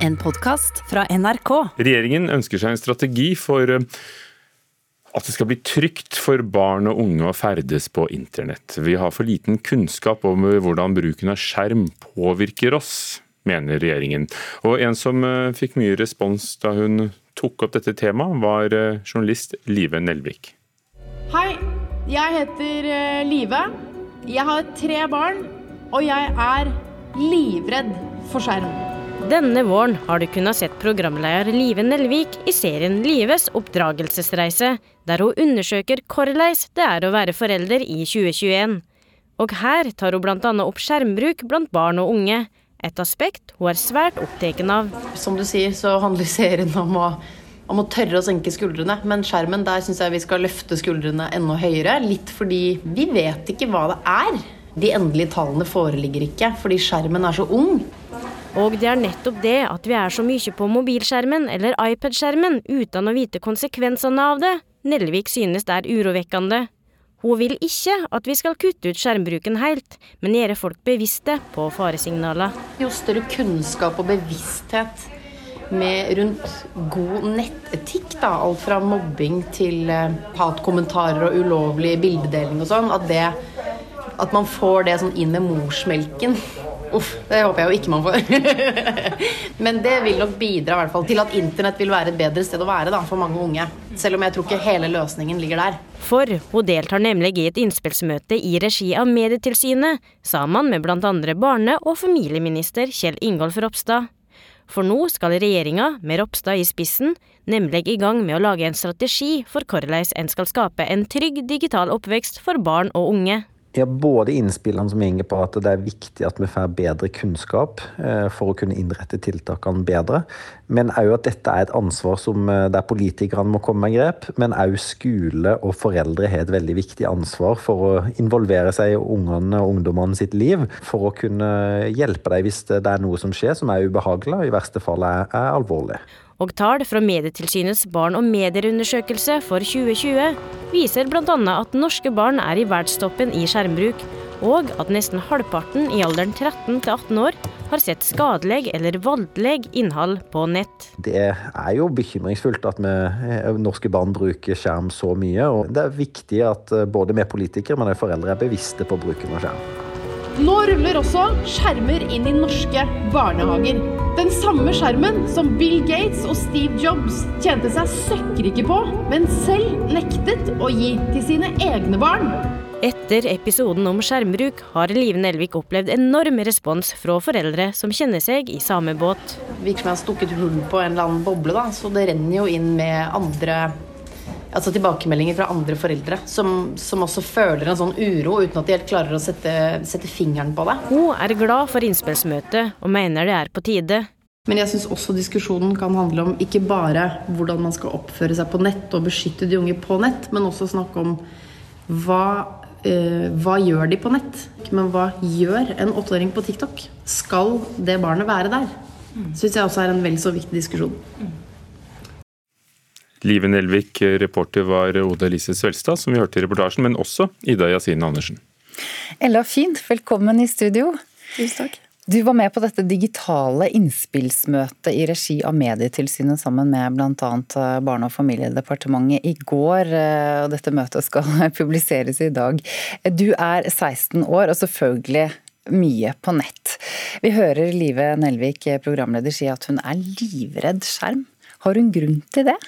en podkast fra NRK. Regjeringen ønsker seg en strategi for eh, at det skal bli trygt for barn og unge å ferdes på internett. Vi har for liten kunnskap om hvordan bruken av skjerm påvirker oss, mener regjeringen. Og en som eh, fikk mye respons da hun tok opp dette temaet, var eh, journalist Live Nelvik. Hei, jeg heter eh, Live. Jeg har tre barn, og jeg er livredd for skjerm. Denne våren har du kunnet sett programleder Live Nelvik i serien Lives oppdragelsesreise, der hun undersøker hvordan det er å være forelder i 2021. Og her tar hun bl.a. opp skjermbruk blant barn og unge, et aspekt hun er svært opptatt av. Som du sier, så handler serien om å, om å tørre å senke skuldrene. Men skjermen, der syns jeg vi skal løfte skuldrene enda høyere. Litt fordi vi vet ikke hva det er. De endelige tallene foreligger ikke fordi skjermen er så ung. Og det er nettopp det at vi er så mye på mobilskjermen eller iPad-skjermen uten å vite konsekvensene av det, Nelvik synes det er urovekkende. Hun vil ikke at vi skal kutte ut skjermbruken helt, men gjøre folk bevisste på faresignaler. Jo større kunnskap og bevissthet med rundt god nettetikk, da, alt fra mobbing til eh, hatkommentarer og ulovlig bildedeling og sånn, at, at man får det sånn inn med morsmelken Uff, det håper jeg jo ikke man får. Men det vil nok bidra hvert fall til at internett vil være et bedre sted å være da, for mange unge. Selv om jeg tror ikke hele løsningen ligger der. For hun deltar nemlig i et innspillsmøte i regi av Medietilsynet, sammen med bl.a. barne- og familieminister Kjell Ingolf Ropstad. For nå skal regjeringa, med Ropstad i spissen, nemlig i gang med å lage en strategi for hvordan en skal skape en trygg digital oppvekst for barn og unge. Ja, både innspillene som går på at det er viktig at vi får bedre kunnskap eh, for å kunne innrette tiltakene bedre, men òg at dette er et ansvar som eh, der politikerne må komme med grep, men òg skole og foreldre har et veldig viktig ansvar for å involvere seg i ungene og ungdommene sitt liv, for å kunne hjelpe dem hvis det er noe som skjer som er ubehagelig og i verste fall er, er alvorlig. Og tall fra Medietilsynets barn- og medieundersøkelse for 2020 viser bl.a. at norske barn er i verdstoppen i skjermbruk, og at nesten halvparten i alderen 13 til 18 år har sett skadelig eller voldelig innhold på nett. Det er jo bekymringsfullt at vi, eh, norske barn bruker skjerm så mye. og Det er viktig at eh, både vi politikere, men også foreldre er bevisste på bruken av skjerm. Nå ruller også skjermer inn i norske barnehager. Den samme skjermen som Bill Gates og Steve Jobs tjente seg søkkrike på, men selv nektet å gi til sine egne barn. Etter episoden om skjermbruk har Live Nelvik opplevd enorm respons fra foreldre som kjenner seg i samme båt. Det virker som jeg har stukket hull på en eller annen boble, da, så det renner jo inn med andre altså tilbakemeldinger fra andre foreldre som, som, også føler en sånn uro uten at de helt klarer å sette, sette fingeren på det. Hun er glad for innspillsmøtet og mener det er på tide. Men jeg syns også diskusjonen kan handle om ikke bare hvordan man skal oppføre seg på nett og beskytte de unge på nett, men også snakke om hva, eh, hva gjør de på nett? Men hva gjør en åtteåring på TikTok? Skal det barnet være der? Syns jeg også er en vel så viktig diskusjon. Live Nelvik, reporter var Oda Elise Svelstad, som vi hørte i reportasjen, men også Ida Jasine Andersen. Ella Fint, velkommen i studio. Tusen takk. Du var med på dette digitale innspillsmøtet i regi av Medietilsynet sammen med bl.a. Barne- og familiedepartementet i går. og Dette møtet skal publiseres i dag. Du er 16 år og selvfølgelig mye på nett. Vi hører Live Nelvik, programleder, si at hun er livredd skjerm. Har hun grunn til det?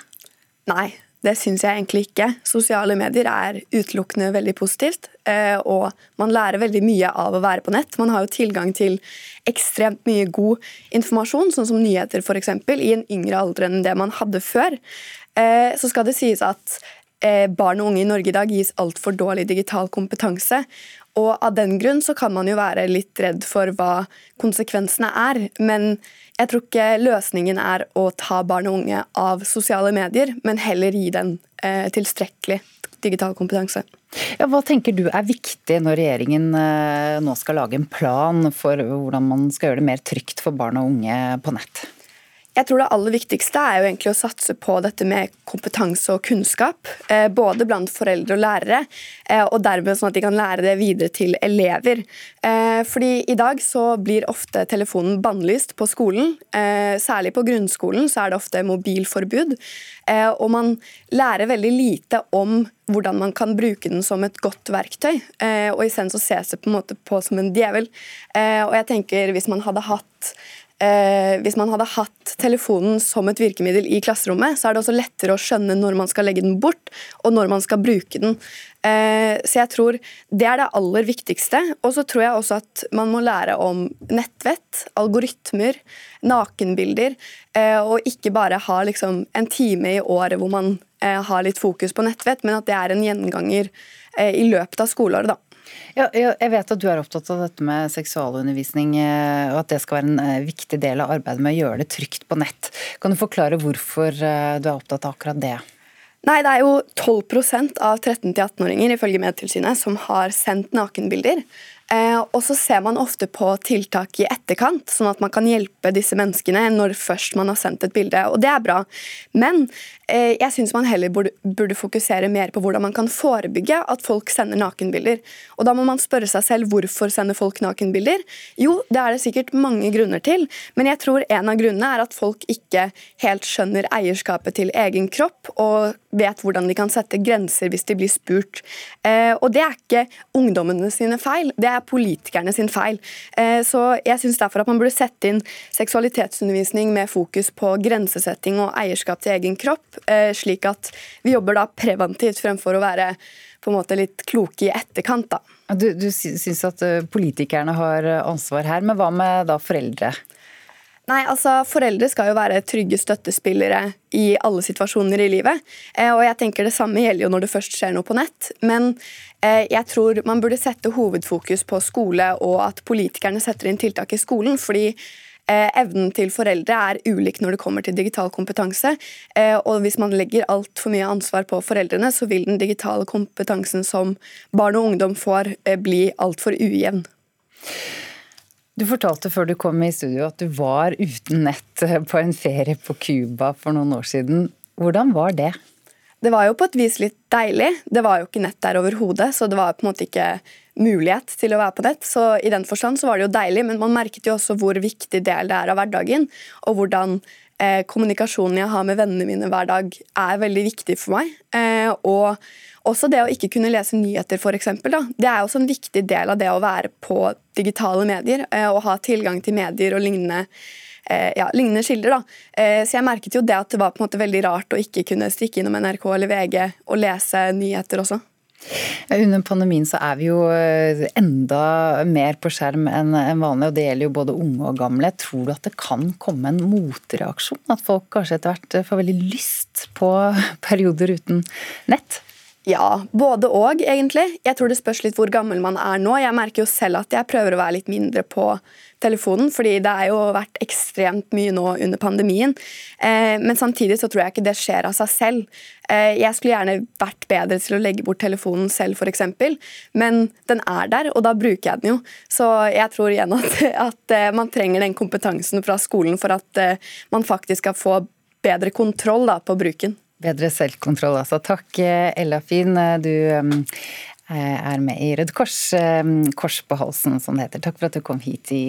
Nei, det syns jeg egentlig ikke. Sosiale medier er utelukkende veldig positivt. Eh, og man lærer veldig mye av å være på nett. Man har jo tilgang til ekstremt mye god informasjon, sånn som nyheter f.eks., i en yngre alder enn det man hadde før. Eh, så skal det sies at eh, barn og unge i Norge i dag gis altfor dårlig digital kompetanse. Og av den grunn så kan man jo være litt redd for hva konsekvensene er. Men jeg tror ikke løsningen er å ta barn og unge av sosiale medier, men heller gi dem eh, tilstrekkelig digital kompetanse. Ja, hva tenker du er viktig når regjeringen eh, nå skal lage en plan for hvordan man skal gjøre det mer trygt for barn og unge på nett? Jeg tror det aller viktigste er jo egentlig å satse på dette med kompetanse og kunnskap. Eh, både blant foreldre og lærere, eh, og dermed sånn at de kan lære det videre til elever. Eh, fordi i dag så blir ofte telefonen bannlyst på skolen. Særlig på grunnskolen så er det ofte mobilforbud. Og man lærer veldig lite om hvordan man kan bruke den som et godt verktøy. Og isteden så ses det på en måte på som en djevel. Og jeg tenker hvis man hadde hatt eh, hvis man hadde hatt telefonen som et virkemiddel i klasserommet, så er det også lettere å skjønne når man skal legge den bort, og når man skal bruke den. Eh, så jeg tror det er det aller viktigste. Og så tror jeg også at man må lære om nettvett, algoritmer, nakenbilder, eh, og ikke bare ha liksom en time i året hvor man eh, har litt fokus på nettvett, men at det er en gjenganger eh, i løpet av skoleåret. da. Ja, jeg vet at du er opptatt av dette med seksualundervisning, eh, og at det skal være en eh, viktig del av arbeidet med å gjøre det trygt på nett. Kan du forklare hvorfor eh, du er opptatt av akkurat det? Nei, Det er jo 12% av 13-18-åringer ifølge Medtilsynet som har sendt nakenbilder. Eh, og så ser man ofte på tiltak i etterkant, sånn at man kan hjelpe disse menneskene når først man har sendt et bilde. Og det er bra. Men eh, jeg syns man heller burde, fokusere mer på hvordan man kan forebygge at folk sender nakenbilder. Og da må man spørre seg selv hvorfor sender folk nakenbilder? Jo, det er det sikkert mange grunner til, men jeg tror en av grunnene er at folk ikke helt skjønner eierskapet til egen kropp og vet hvordan de kan sette grenser hvis de blir spurt. Eh, og det er ikke ungdommene sine feil. det er er politikerne sin feil. Eh, så jeg syns derfor at man burde sette inn seksualitetsundervisning med fokus på grensesetting og eierskap til egen kropp, eh, slik at vi jobber da preventivt fremfor å være på en måte litt kloke i etterkant. da. Du, du syns at eh, politikerne har ansvar her, men hva med da foreldre? Nei, altså Foreldre skal jo være trygge støttespillere i alle situasjoner i livet. og jeg tenker Det samme gjelder jo når det først skjer noe på nett. Men Eh, jeg tror man burde sette hovedfokus på skole, og at politikerne setter inn tiltak i skolen. fordi eh, evnen til foreldre er ulik når det kommer til digital kompetanse. Eh, og hvis man legger altfor mye ansvar på foreldrene, så vil den digitale kompetansen som barn og ungdom får, bli altfor ujevn. Du fortalte før du kom i studio at du var uten nett på en ferie på Cuba for noen år siden. Hvordan var det? Det var jo på et vis litt deilig. Det var jo ikke nett der overhodet, så det var på en måte ikke mulighet til å være på nett. Så i den forstand så var det jo deilig, men man merket jo også hvor viktig del det er av hverdagen. Og hvordan eh, kommunikasjonen jeg har med vennene mine hver dag, er veldig viktig for meg. Eh, og også det å ikke kunne lese nyheter, f.eks. Det er også en viktig del av det å være på digitale medier eh, og ha tilgang til medier og lignende Eh, ja, lignende kilder. da. Eh, så jeg merket jo det at det var på en måte veldig rart å ikke kunne stikke innom NRK eller VG og lese nyheter også. Under pandemien så er vi jo eh, enda mer på skjerm enn vanlig, og det gjelder jo både unge og gamle. Tror du at det kan komme en motreaksjon? At folk kanskje etter hvert får veldig lyst på perioder uten nett? Ja, både og, egentlig. Jeg tror det spørs litt hvor gammel man er nå. Jeg merker jo selv at jeg prøver å være litt mindre på telefonen, fordi det har jo vært ekstremt mye nå under pandemien. Eh, men samtidig så tror jeg ikke det skjer av seg selv. Eh, jeg skulle gjerne vært bedre til å legge bort telefonen selv, f.eks., men den er der, og da bruker jeg den jo. Så jeg tror igjen at, at eh, man trenger den kompetansen fra skolen for at man faktisk skal få bedre kontroll da, på bruken. Bedre selvkontroll, altså. Takk, Ella Fin. Du um, er med i Rød Kors, Kors på halsen, som det heter. Takk for at du kom hit i,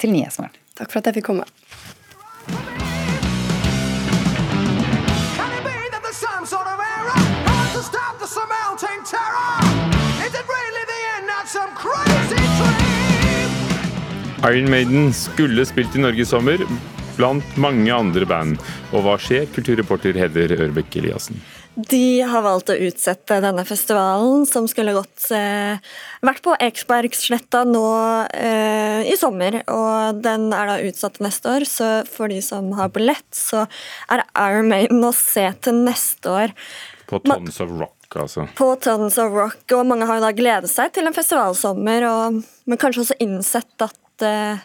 til Nyhetsmorgen. Takk for at jeg fikk komme. Iron Maiden skulle spilt i Norge i sommer, blant mange andre band. Og hva skjer, kulturreporter Hedder Ørbekk Eliassen? De har valgt å utsette denne festivalen, som skulle gått eh, vært på Eksbergsletta nå eh, i sommer. Og den er da utsatt neste år, så for de som har billett, så er Iron Maiden å se til neste år. På Tons of Rock, altså. På Tons of Rock, og mange har jo da gledet seg til en festivalsommer, og, men kanskje også innsett at eh,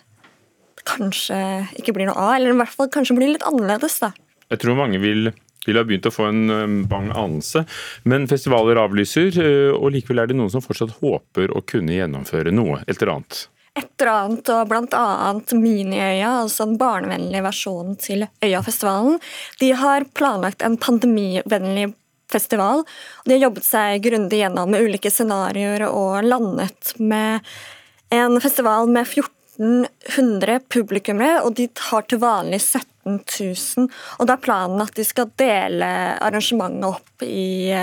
kanskje ikke blir noe av, eller i hvert fall kanskje blir litt annerledes. da. Jeg tror mange vil, vil ha begynt å få en um, bang anelse, men festivaler avlyser, uh, og likevel er det noen som fortsatt håper å kunne gjennomføre noe, et eller annet. et eller annet, og bl.a. Miniøya, altså en barnevennlig versjon til Øyafestivalen, de har planlagt en pandemivennlig festival. De har jobbet seg grundig gjennom med ulike scenarioer og landet med en festival med 1400 publikummere, og de har til vanlig 17 000. Og da er planen at de skal dele arrangementet opp i,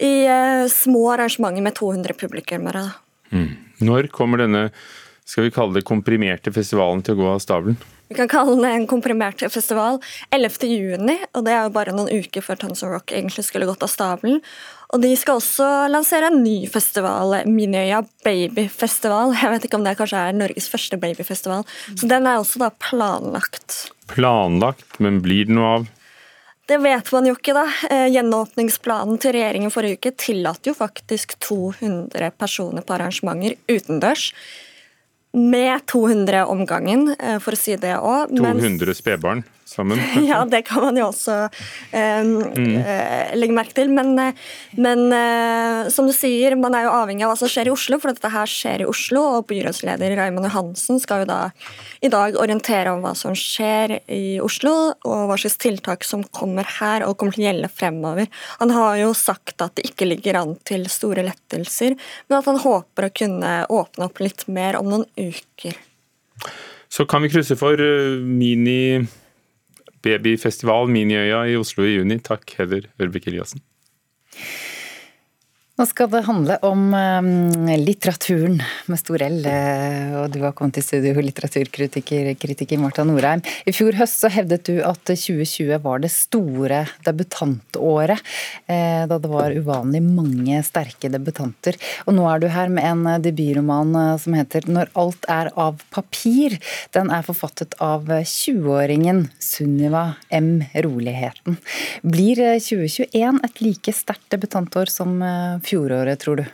i eh, små arrangementer med 200 publikummere. Mm. Når kommer denne skal vi kalle det komprimerte festivalen til å gå av stabelen? Vi kan kalle den en komprimert festival. 11. juni, og det er jo bare noen uker før Tons of Rock egentlig skulle gått av stabelen. Og de skal også lansere en ny festival, Minøya Babyfestival. Jeg vet ikke om det kanskje er Norges første babyfestival. Så den er også da planlagt. Planlagt, men blir det noe av? Det vet man jo ikke, da. Eh, gjenåpningsplanen til regjeringen forrige uke tillater jo faktisk 200 personer på arrangementer utendørs med 200 omgangen, eh, for å si det òg. 200 spedbarn? Sammen. ja, det kan man jo også eh, mm. Eh, legge merke til. Men, eh, men eh, som du sier, man er jo avhengig av hva som skjer i Oslo, for dette her skjer i Oslo. Og byrådsleder Raymond Johansen skal jo da i dag orientere om hva som skjer i Oslo, og hva slags tiltak som kommer her og kommer til å gjelde fremover. Han har jo sagt at det ikke ligger an til store lettelser, men at han håper å kunne åpne opp litt mer om noen uker. Så kan vi krysse for mini babyfestival Miniøya i Oslo i juni. Takk, Heather Ørvik Eliassen. Nå skal det handle om ehm, litteraturen med stor L, eh, og du har kommet til studio, litteraturkritiker kritiker Marta Norheim. I fjor høst så hevdet du at 2020 var det store debutantåret, eh, da det var uvanlig mange sterke debutanter. Og nå er du her med en debutroman eh, som heter 'Når alt er av papir'. Den er forfattet av 20-åringen Sunniva M. Roligheten. Blir 2021 et like sterkt debutantår som fjoråret, tror du?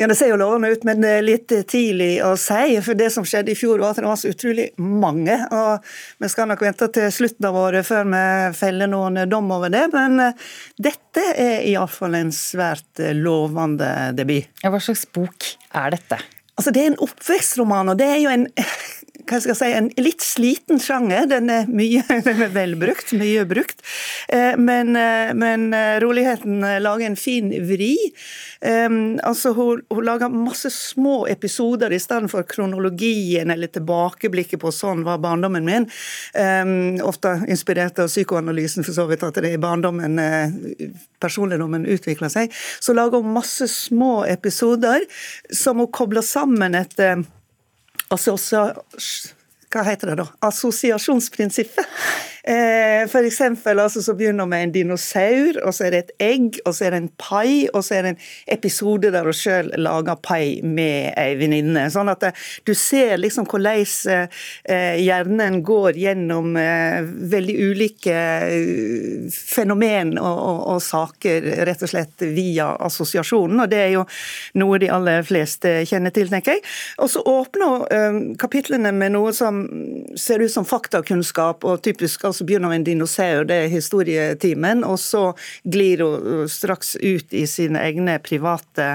Ja, Det ser jo lovende ut, men det er litt tidlig å si. For det som skjedde i fjor, var at det var så utrolig mange. og Vi skal nok vente til slutten av året før vi feller noen dom over det. Men eh, dette er iallfall en svært eh, lovende debut. Ja, hva slags bok er dette? Altså, Det er en oppvekstroman, og det er jo en hva skal jeg si, en litt sliten sjanger. Den er, mye, den er velbrukt, mye brukt. Eh, men, eh, men, eh, roligheten lager en fin vri. Altså, hun, hun, lager masse små episoder i stedet for kronologien eller tilbakeblikket på sånn var barndommen min. Ofte inspirert av psykoanalysen, for så vidt, at det i barndommen personligdommen utvikler seg. Så lager hun masse små episoder som hun kobler sammen etter altså hva heter det da, assosiasjonsprinsippet. Eh, for eksempel altså, så begynner med en dinosaur, og så er det et egg, og så er det en pai, og så er det en episode der hun sjøl lager pai med ei venninne. Sånn at eh, du ser liksom hvordan eh, hjernen går gjennom veldig ulike fenomen og, og, og, saker, rett og slett via assosiasjonen. Og det er jo noe de aller fleste kjenner til, tenker jeg. Og så åpner kapitlene med noe som ser ut som faktakunnskap, og typisk altså begynner hun en dinosaur, det er historietimen, og så glir hun straks ut i sine egne private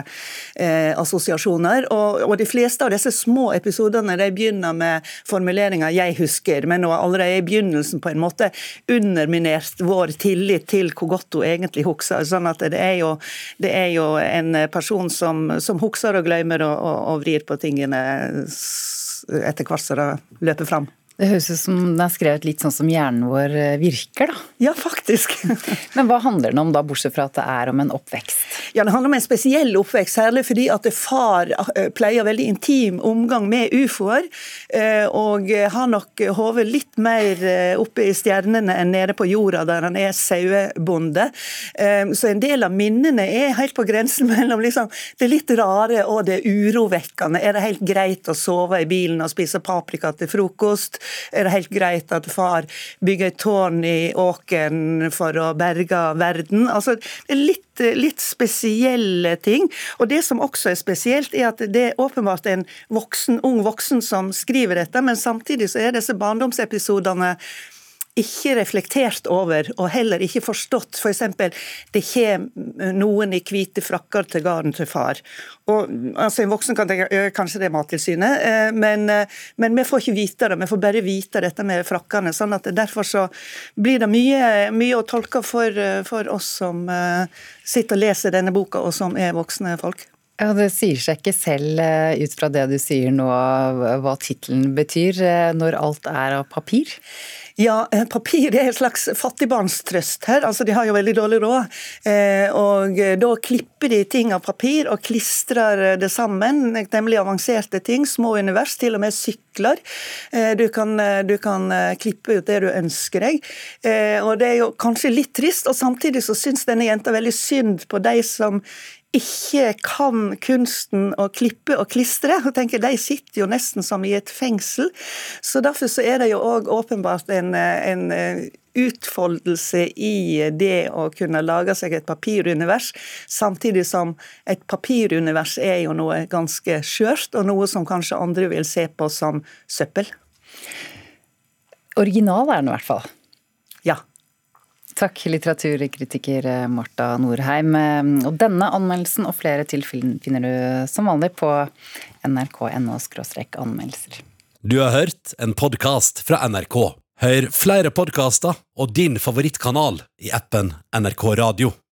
eh, assosiasjoner. Og, og, de fleste av disse små episodene de begynner med formuleringa 'jeg husker', men hun har allerede i begynnelsen på en måte underminert vår tillit til hvor godt hun egentlig husker. sånn at det er jo, det er jo en person som, som husker og glemmer og, og, og vrir på tingene etter hvert som det løper fram. Det høres ut som den er skrevet litt sånn som hjernen vår eh, virker, da. Ja, faktisk. Men hva handler den om da, bortsett fra at det er om en oppvekst? Ja, Det handler om en spesiell oppvekst, særlig fordi at far eh, pleier veldig intim omgang med ufoer. Eh, og har nok hodet litt mer oppe i stjernene enn nede på jorda, der han er sauebonde. Så en del av minnene er helt på grensen mellom liksom, det litt rare og det urovekkende. Er det helt greit å sove i bilen og spise paprika til frokost? Er det helt greit at far bygger et tårn i åkeren for å berge verden. Altså, litt, litt spesielle ting. Og det som også er spesielt, er at det er åpenbart en voksen, ung voksen som skriver dette, men samtidig så er disse barndomsepisodene ikke reflektert over, og heller ikke forstått f.eks. For det kommer noen i hvite frakker til gården til far. Og, altså En voksen kan tenke kanskje det er Mattilsynet, eh, men, eh, men, vi får ikke vite det. Vi får bare vite dette med frakkene. sånn at Derfor så blir det mye, mye å tolke for, eh, for oss som sitter og leser denne boka, og som er voksne folk. Ja, Det sier seg ikke selv ut fra det du sier nå hva tittelen betyr, når alt er av papir? Ja, eh, papir er en slags fattigbarnstrøst her. altså De har jo veldig dårlig råd. Eh, og Da klipper de ting av papir og klistrer det sammen. nemlig avanserte ting. Små univers, til og med sykler. Eh, du kan, du kan klippe ut det du ønsker deg. Og Det er jo kanskje litt trist, og samtidig så syns denne jenta veldig synd på de som ikke kan kunsten å klippe og klistre. og tenker De sitter jo nesten som i et fengsel. Så Derfor så er det jo òg åpenbart en, en utfoldelse i det å kunne lage seg et papirunivers, samtidig som et papirunivers er jo noe ganske skjørt, og noe som kanskje andre vil se på som søppel. Original er den i hvert fall. Ja. Takk, litteraturkritiker eh, Marta Norheim. Eh, og denne anmeldelsen og flere til finner du som vanlig på nrk.no anmeldelser. Du har hørt en podkast fra NRK. Hør flere podkaster og din favorittkanal i appen NRK Radio.